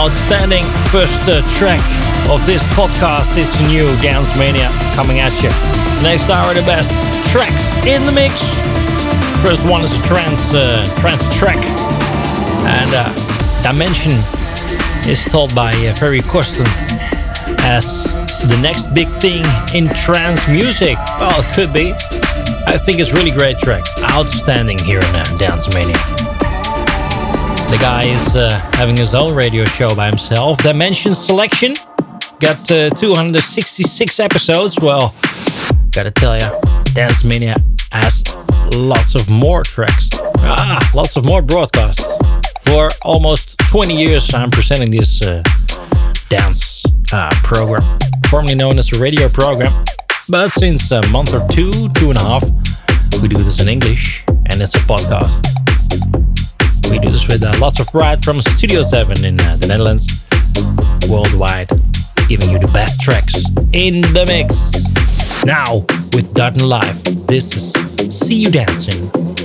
Outstanding first uh, track of this podcast. is new Dance Mania coming at you. Next hour, the best tracks in the mix. First one is trance, uh, trance track, and uh, Dimension is told by uh, Ferry Corsten as the next big thing in trance music. Well, it could be. I think it's really great track. Outstanding here in uh, Dance Mania. The guy is uh, having his own radio show by himself. Dimension Selection. Got uh, 266 episodes. Well, gotta tell ya, Dance Mania has lots of more tracks. Ah, lots of more broadcasts. For almost 20 years, I'm presenting this uh, dance uh, program, formerly known as a radio program. But since a month or two, two and a half, we do this in English, and it's a podcast. With uh, lots of pride from Studio 7 in uh, the Netherlands, worldwide, giving you the best tracks in the mix. Now, with Dutton Live, this is See You Dancing.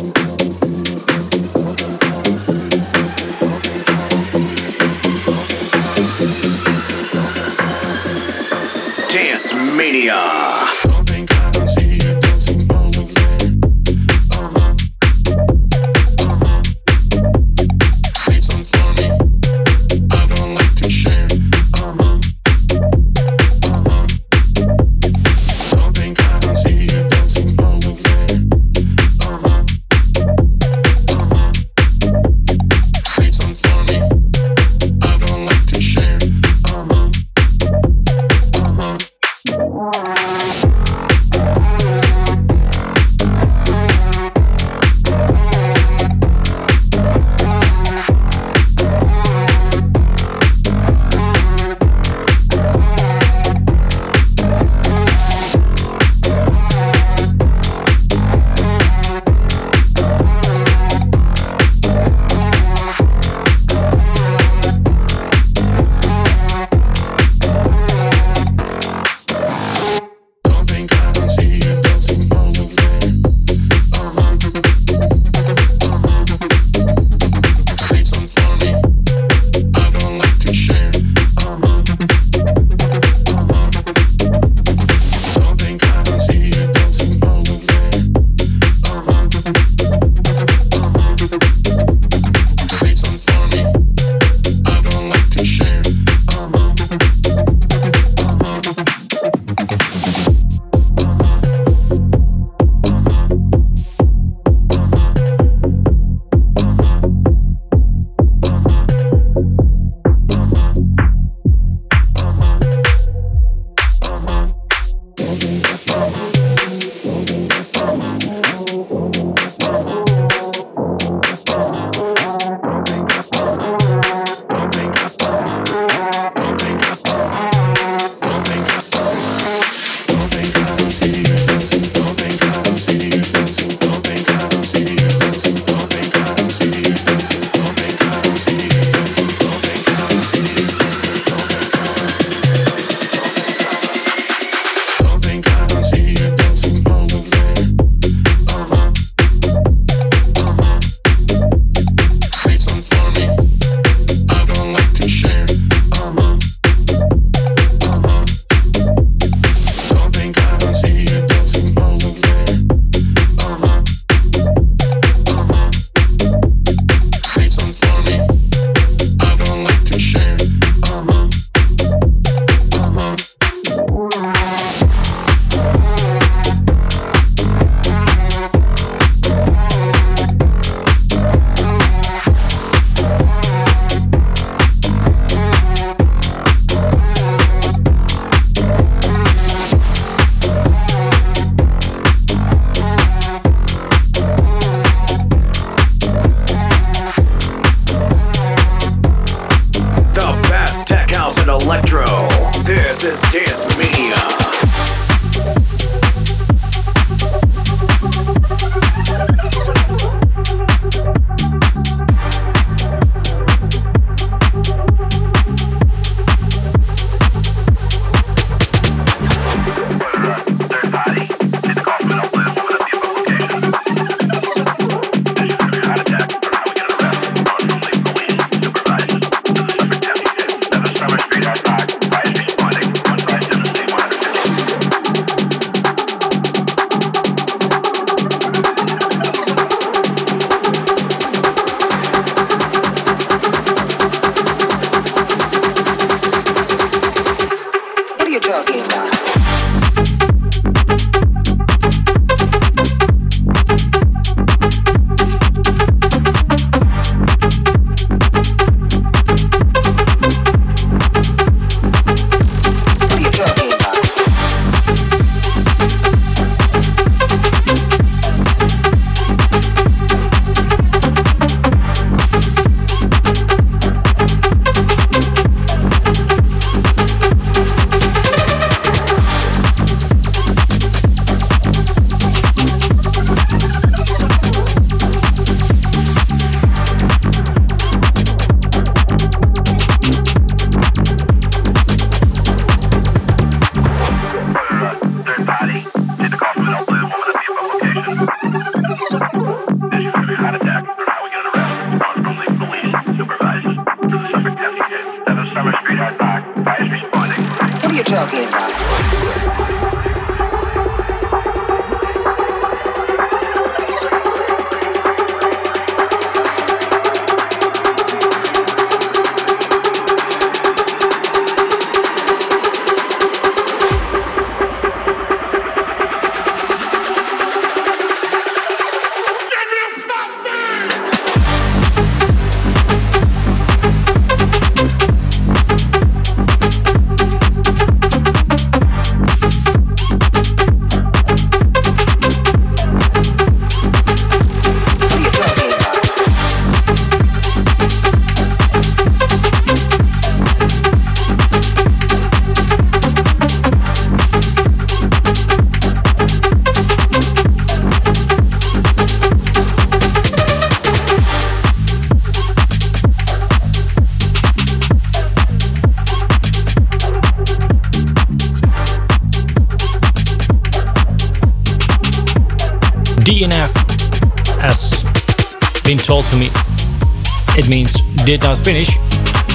It means did not finish.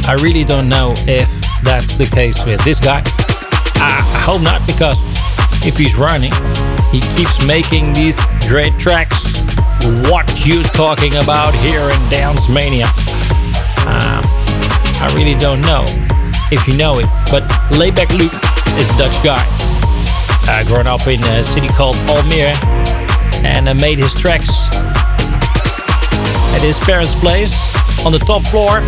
I really don't know if that's the case with this guy. I hope not, because if he's running, he keeps making these great tracks. What you talking about here in Dance Mania? Um, I really don't know if you know it, but Laidback Luke is a Dutch guy. Uh, grown up in a city called Almere and uh, made his tracks at his parents' place on the top floor.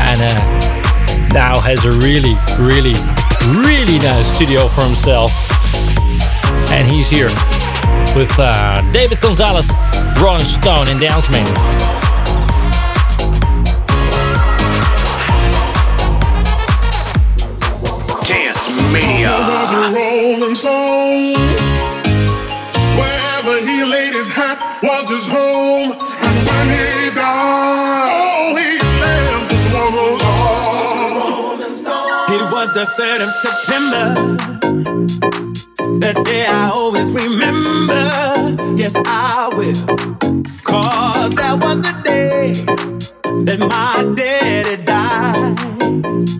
And uh, now has a really, really, really nice studio for himself. And he's here with uh, David Gonzalez, Rolling Stone and Dance Mania. Dance Mania. Rolling Stone. Was the 3rd of September. That day I always remember. Yes, I will. Cause that was the day that my daddy died.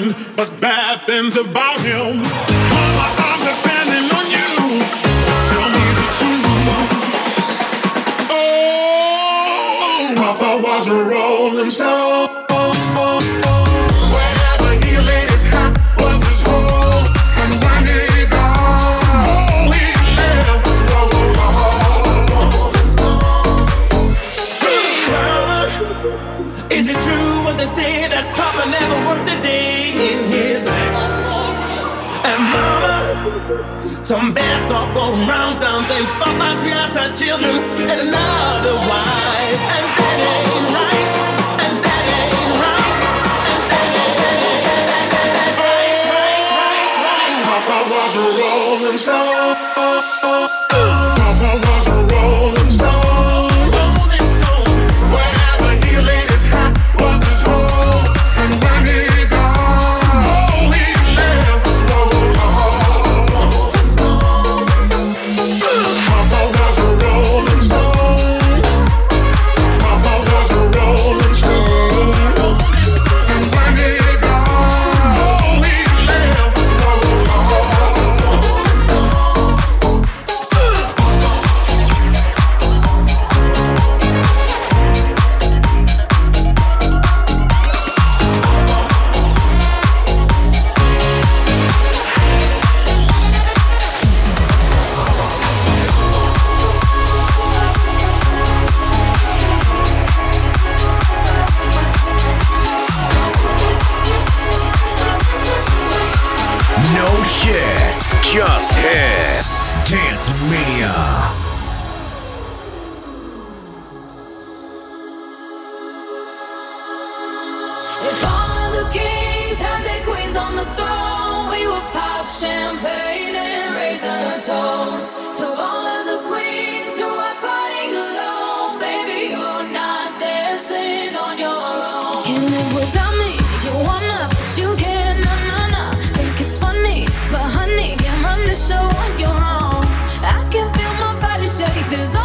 nothing but bad things about him. Some bad talk going round town saying, fuck patriots and children and another wife. And that ain't there's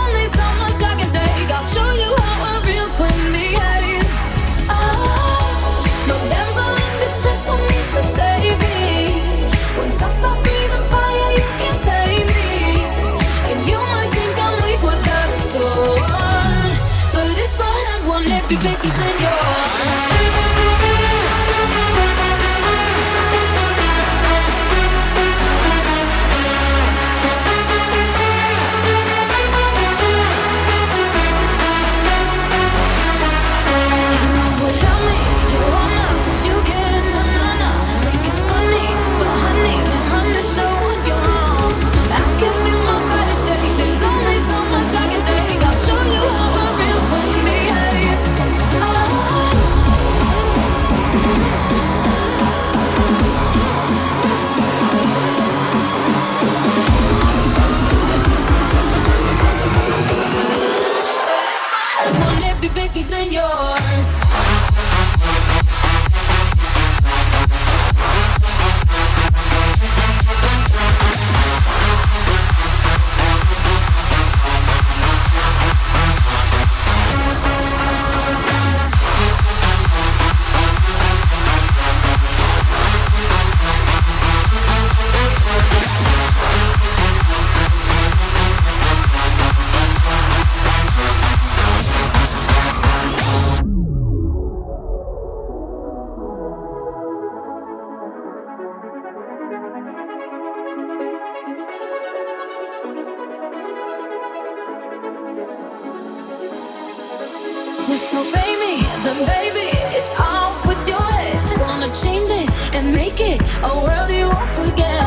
Baby, it's off with your head. Wanna change it and make it a world you won't forget.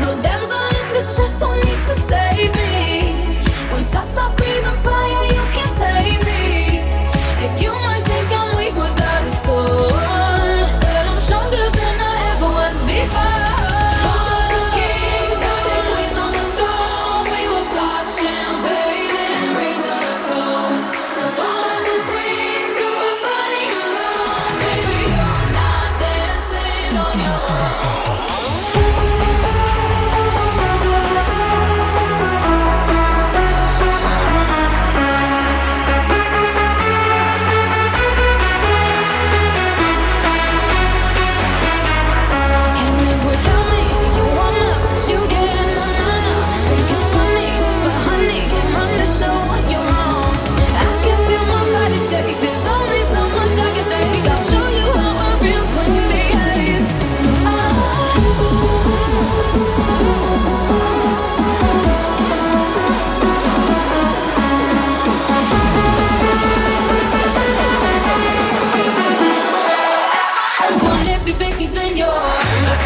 No in distress, don't need to save me.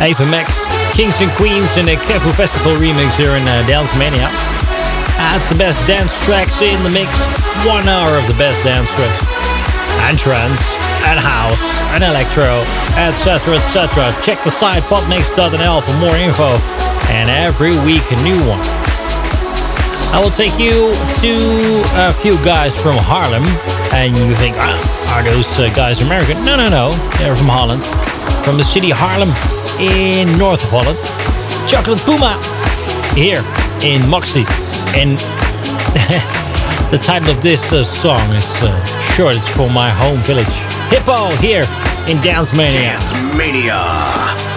Ava Max, Kings and Queens in a Kefu Festival remix here in uh, Dance Mania. That's the best dance tracks in the mix. One hour of the best dance tracks. And trance, and house, and electro, etc, etc. Check the site popmix.nl for more info. And every week a new one. I will take you to a few guys from Harlem. And you think, ah, are those uh, guys American? No, no, no. They're from Holland. From the city Haarlem in north Holland. Chocolate Puma here in Moxie. And the title of this uh, song is uh, short. It's for my home village. Hippo here in Dance Mania. Dance Mania.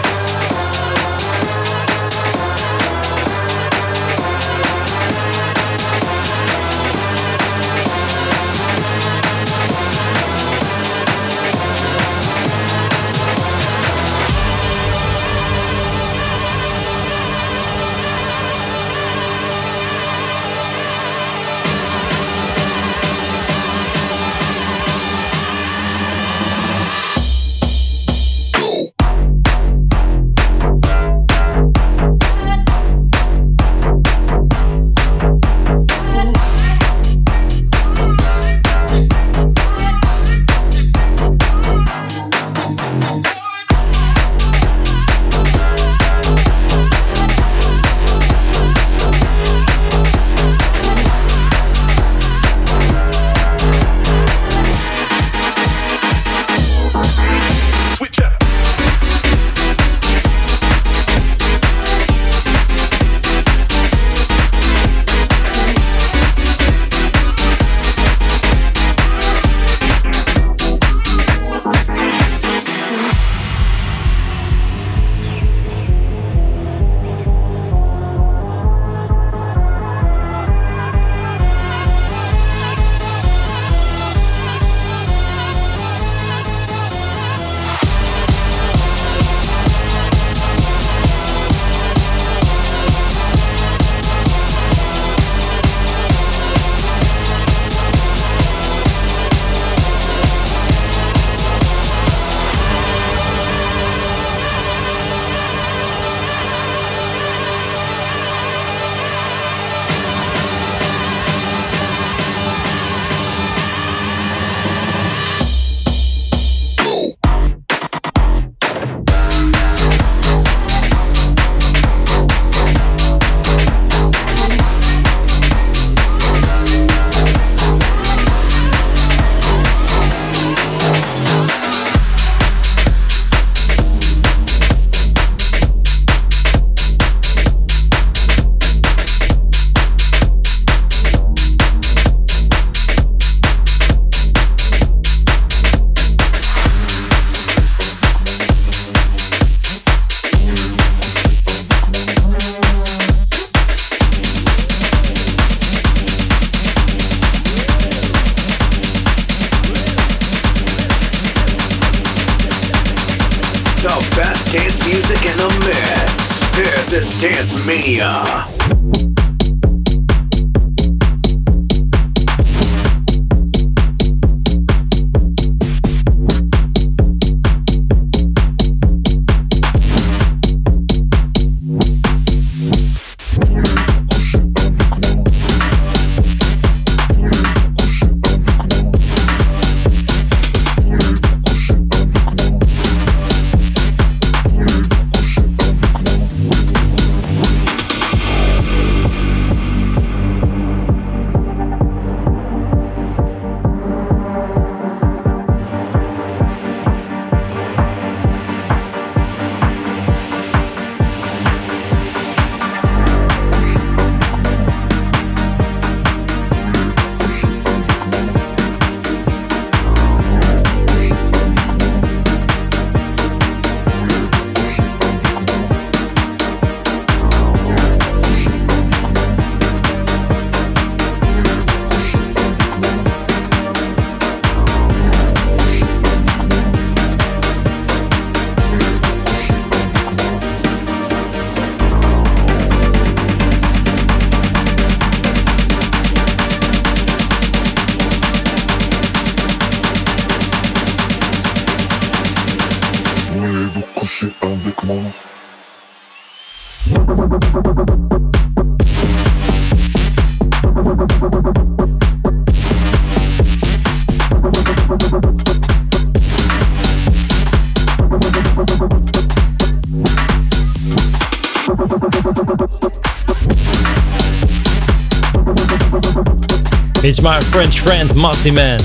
My French friend Mosimann.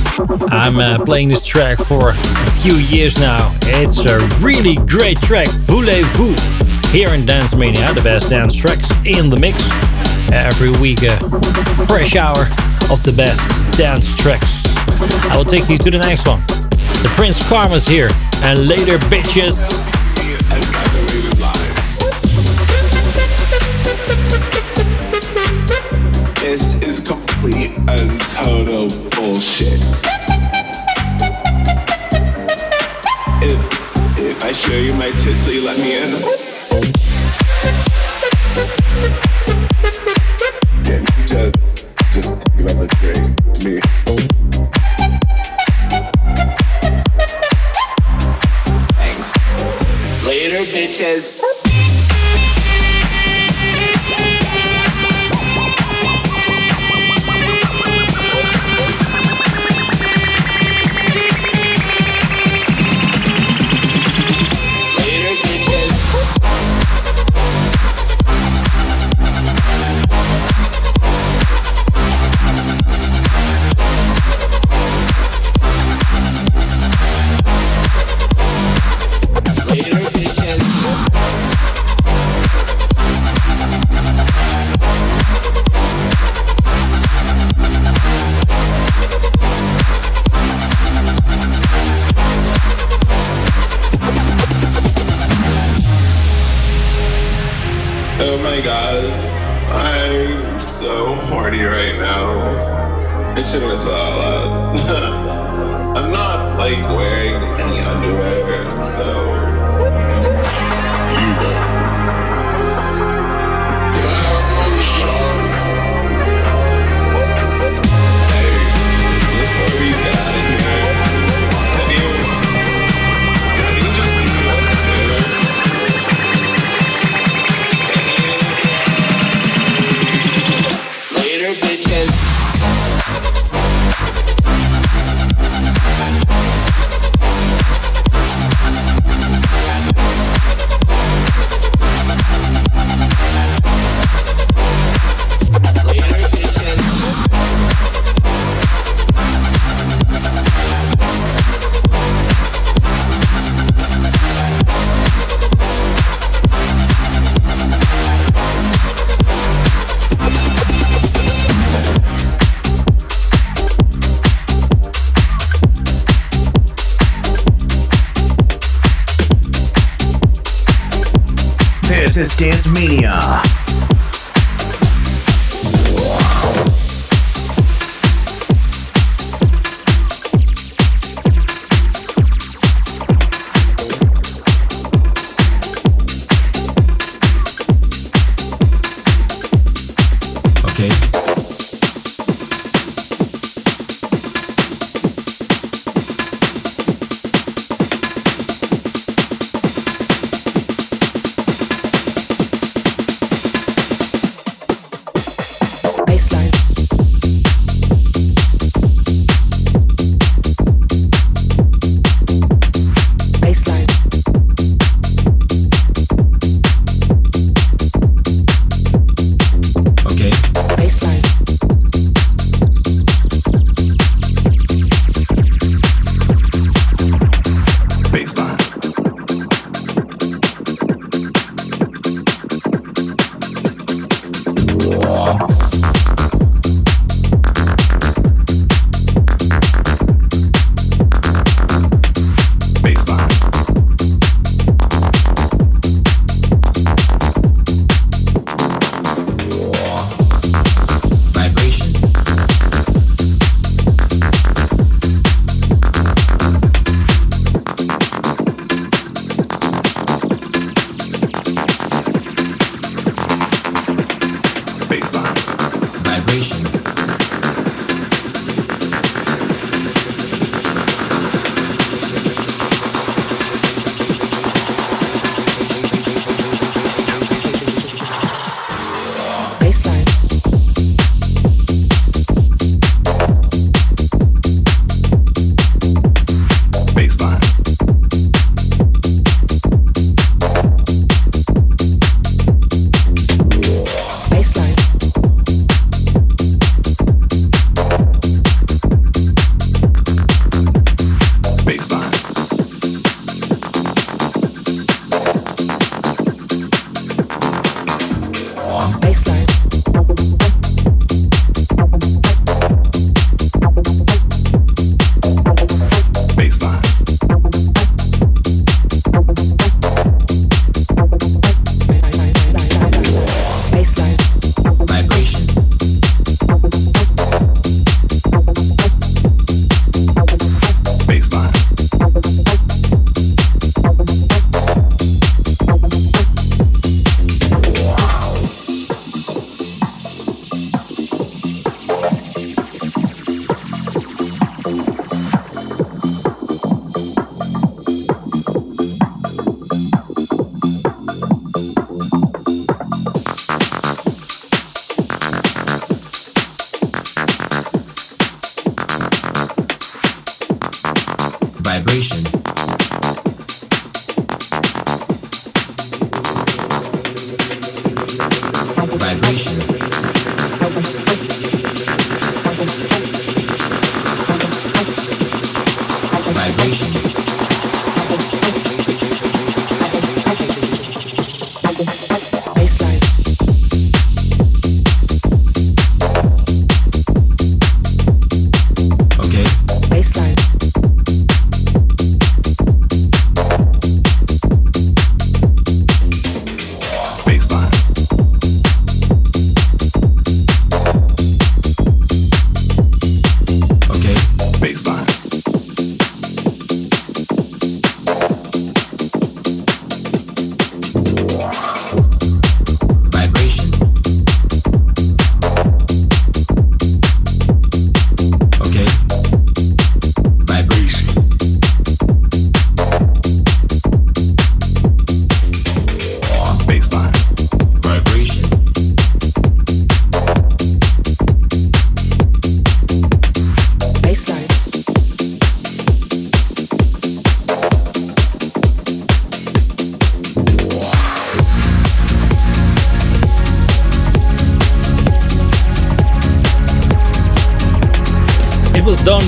I'm uh, playing this track for a few years now. It's a really great track, Voulez-vous, here in Dance Mania, the best dance tracks in the mix. Every week, a fresh hour of the best dance tracks. I will take you to the next one. The Prince Karma's here, and later, bitches. Total bullshit. If, if I show you my tits, will you let me in?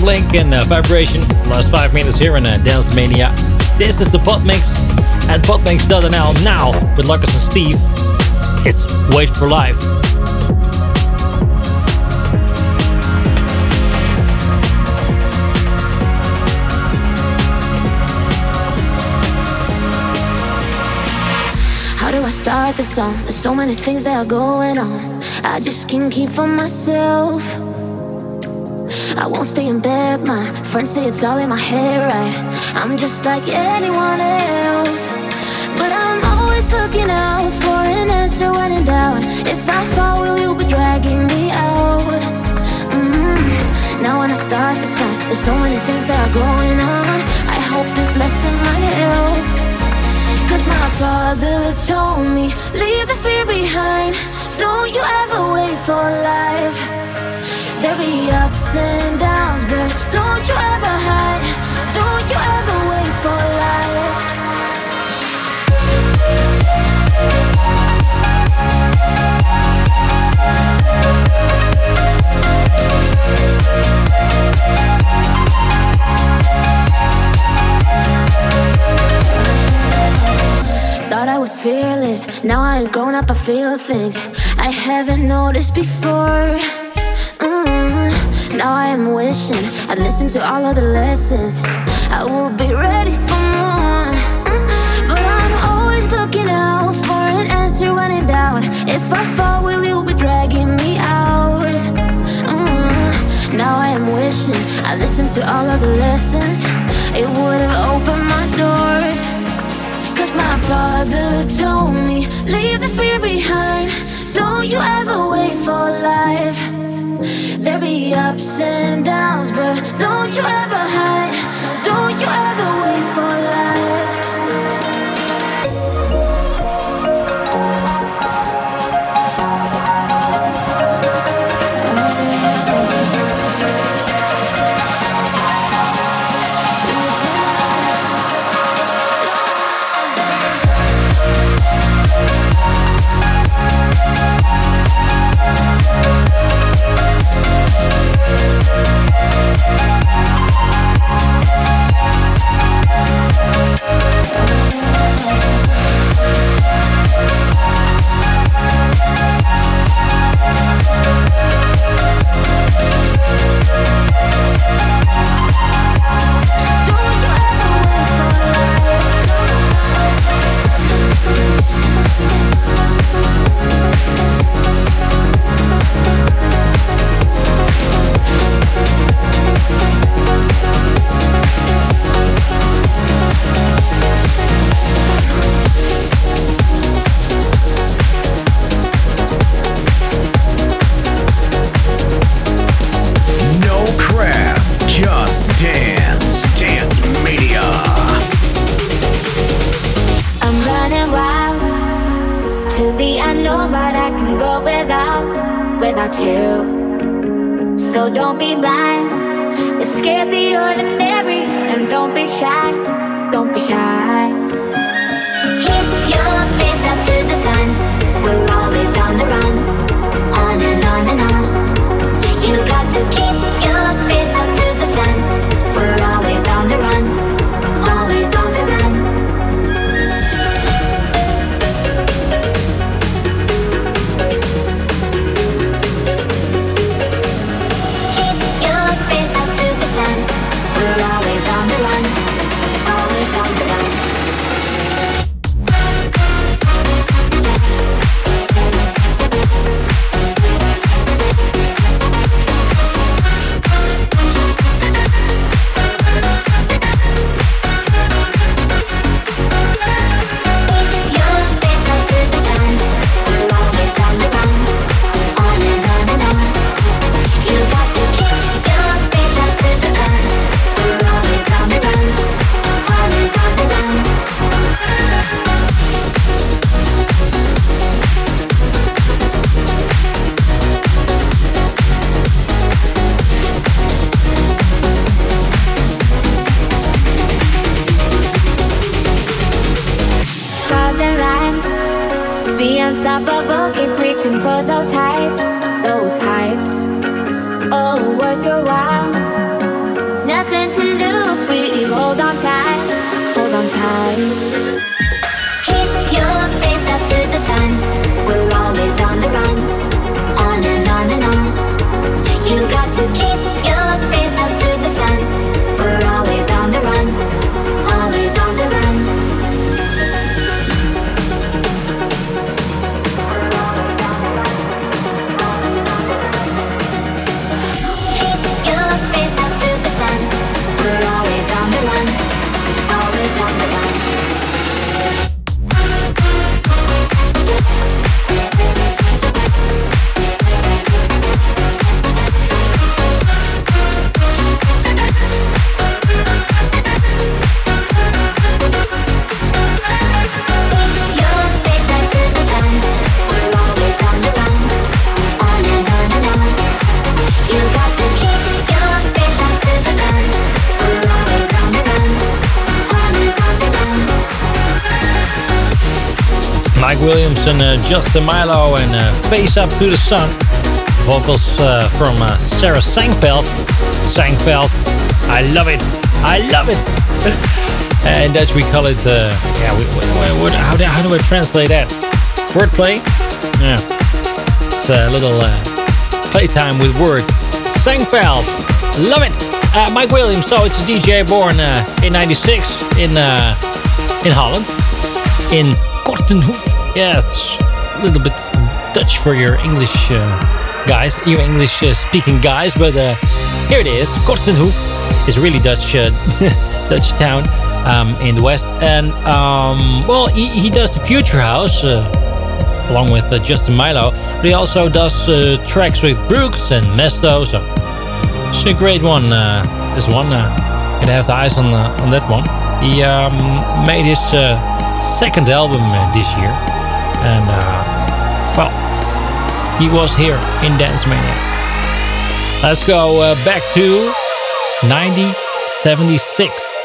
In uh, Vibration. Last five minutes here in uh, Dance Mania. This is the Podmix at podmix.nl now with Lucas and Steve. It's Wait for Life. How do I start the song? There's so many things that are going on. I just can't keep for myself. I won't stay in bed, my friends say it's all in my head, right? I'm just like anyone else. But I'm always looking out for an answer when in doubt. If I fall, will you be dragging me out? Mm-hmm. Now when I start the song, there's so many things that are going on. I hope this lesson might help. Cause my father told me, leave the fear behind. Don't you ever wait for life. There'll be ups and downs, but don't you ever hide. Don't you ever wait for life. Thought I was fearless, now I ain't grown up, I feel things I haven't noticed before. Now I am wishing I'd listen to all of the lessons. I will be ready for more. But I'm always looking out for an answer when in doubt. If I fall, will you be dragging me out? Mm. Now I am wishing I listened to all of the lessons. It would have opened my doors. Cause my father told me, leave the fear behind. Don't you ever wait for life. Ups and downs, but don't you ever you. So don't be blind. Escape the ordinary and don't be shy. Don't be shy. Keep your face up to the sun. We're always on the run. On and on and on. You got to keep Justin Mylo and uh, Face Up to the Sun. Vocals uh, from uh, Sarah Sangveld. Sangveld. I love it. I love it. and Dutch we call it, yeah, we, we, what, how, do, how do I translate that? Wordplay? Yeah. It's a little playtime with words. Sangveld. Love it. Uh, Mike Williams, so it's a DJ born in 96 in, in Holland in Kortenhoef. Yeah, little bit Dutch for your English uh, guys, your English uh, speaking guys, but uh, here it is. Kortenhoef is really Dutch, uh, Dutch town um, in the west, and um, well, he, he does the Future House. Uh, along with uh, Justin Mylo, but he also does tracks with Brooks and Mesto, so it's a great one. This one, uh, gonna have the eyes on on that one. He um, made his second album this year, and uh, well, he was here in Dance Mania. Let's go uh, back to 1976.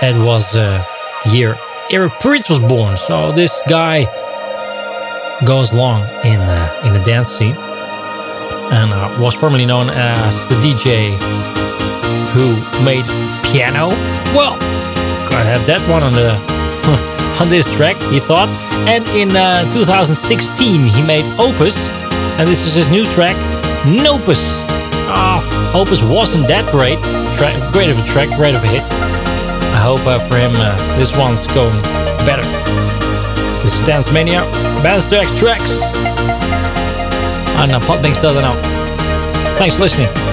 It was a year Eric Prydz was born, so this guy goes long in uh, in the dance scene and uh, was formerly known as the DJ who made Pjanoo. Well, gotta have that one on the on this track, he thought. And in uh, 2016, he made Opus, and this is his new track, Nopus. Oh, Opus wasn't that great, Tra- great of a track, great of a hit. I hope uh, for him uh, this one's going better. This is Dance Mania, Bands X Tracks. En uh, nou. Thanks for listening.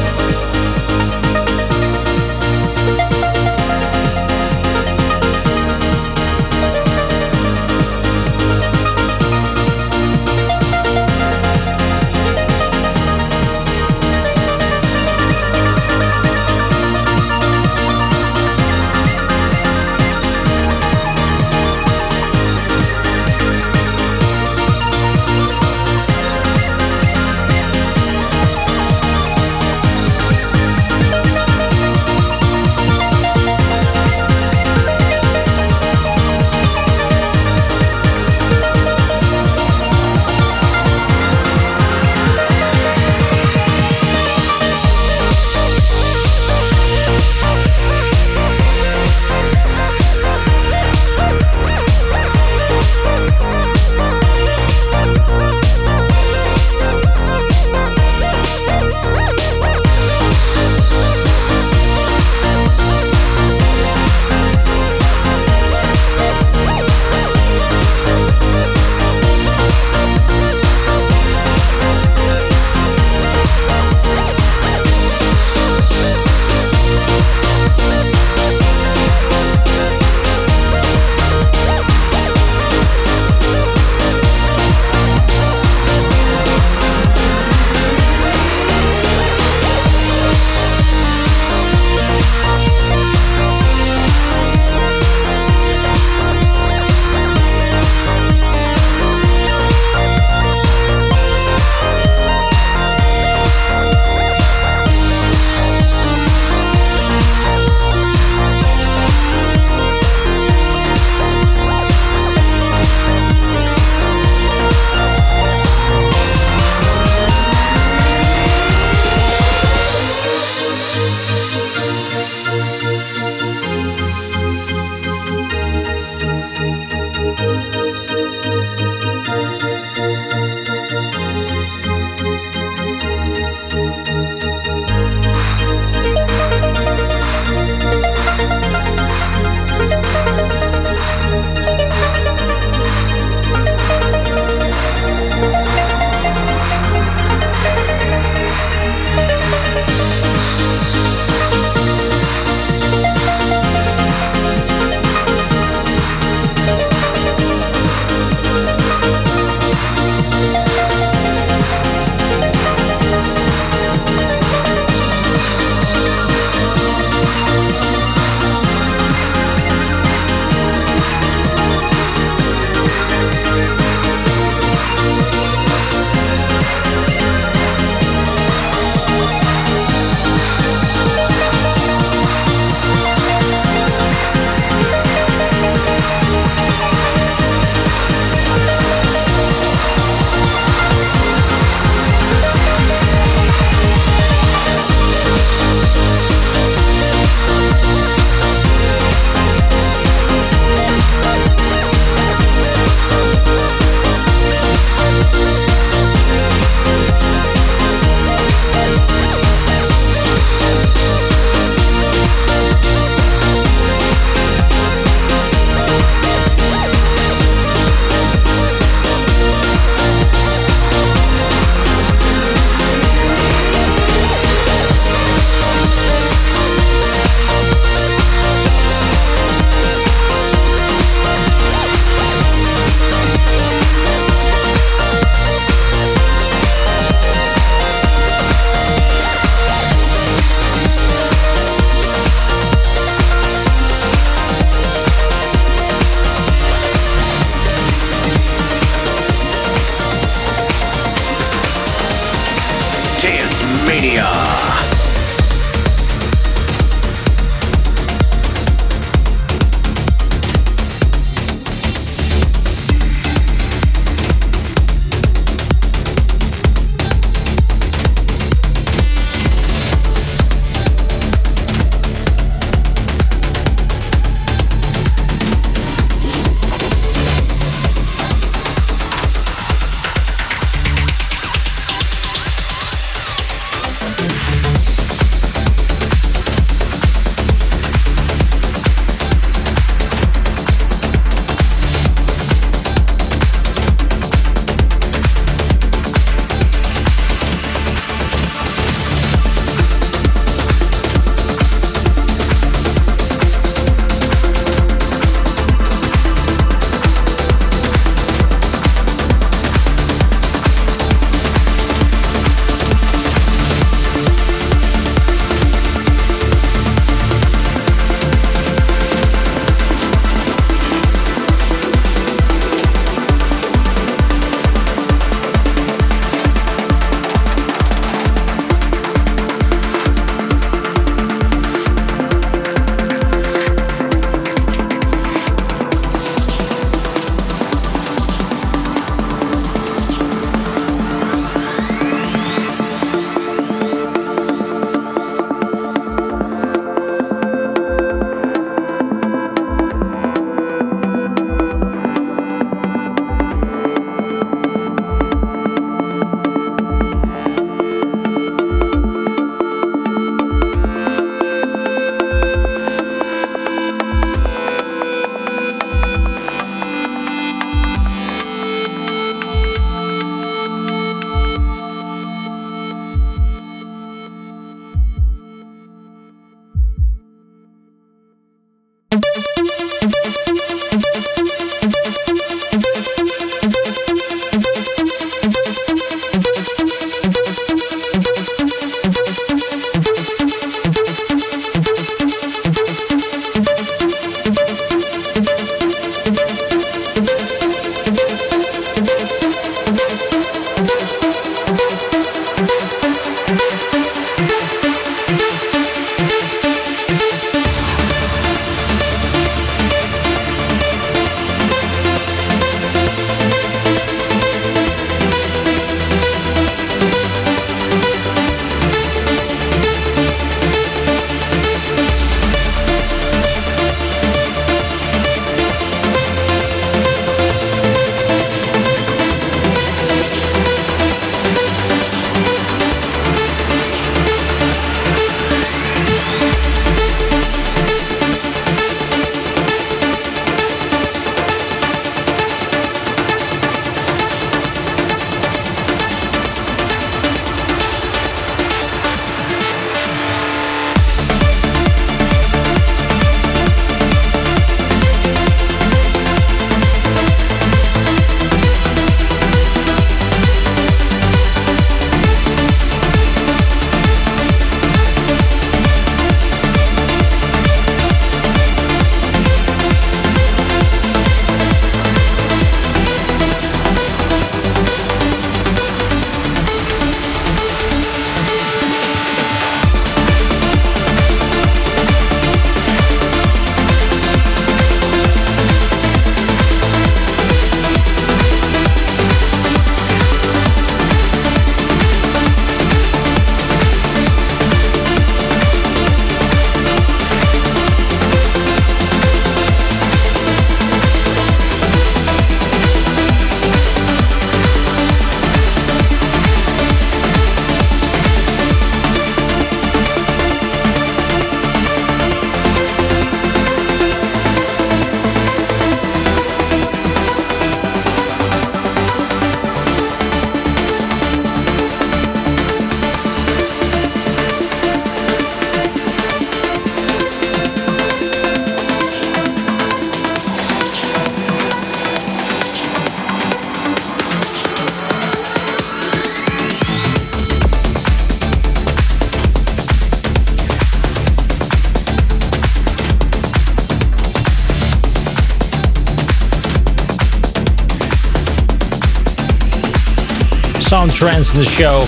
Trance in the show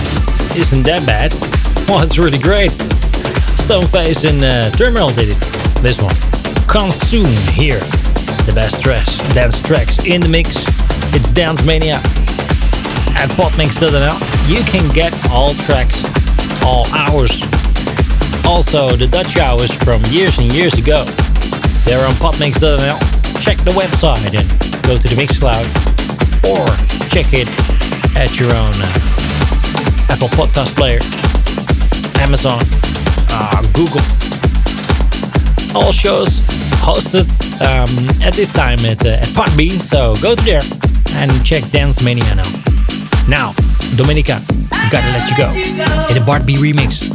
isn't that bad. Well, it's really great. Stoneface and uh, Terminal did it. This one. Consume here. The best tracks, dance tracks in the mix. It's Dance Mania at podmix.nl. You can get all tracks, all hours. Also, the Dutch hours from years and years ago. They're on podmix.nl. Check the website and go to the Mixcloud or check it at your own uh, Apple Podcast player, Amazon, uh, Google. All shows hosted um, at this time at, uh, at Part B, so go to there and check Dance Mania now. Now, Dominica, gotta let you go in the Part B remix.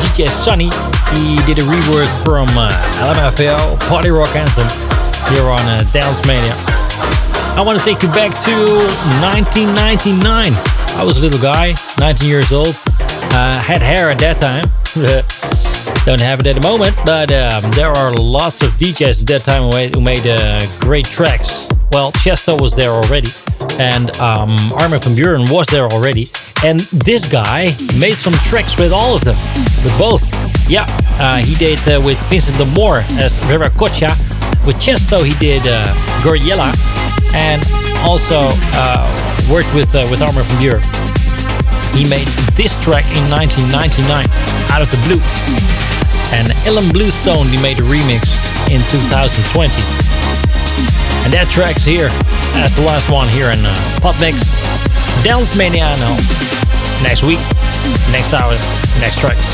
DJ Sunny. He did a rework from uh, LMFAO Party Rock Anthem here on uh, Dance Mania. I want to take you back to 1999. I was a little guy, 19 years old. Uh, had hair at that time. Don't have it at the moment, but um, there are lots of DJs at that time who made, uh, great tracks. Well, Tiësto was there already, and um, Armin van Buuren was there already. And this guy made some tracks with all of them, with both. Yeah, uh, he did uh, with Vincent de Moor as Veracocha. With Tiësto, he did uh, Gouryella, and also uh, worked with uh, with Armin van Buuren. He made this track in 1999 out of the blue. And Ellen Bluestone he made a remix in 2020. And that track's here as the last one here in uh, Podmix Dance Mania. No, next week, next hour, next tracks.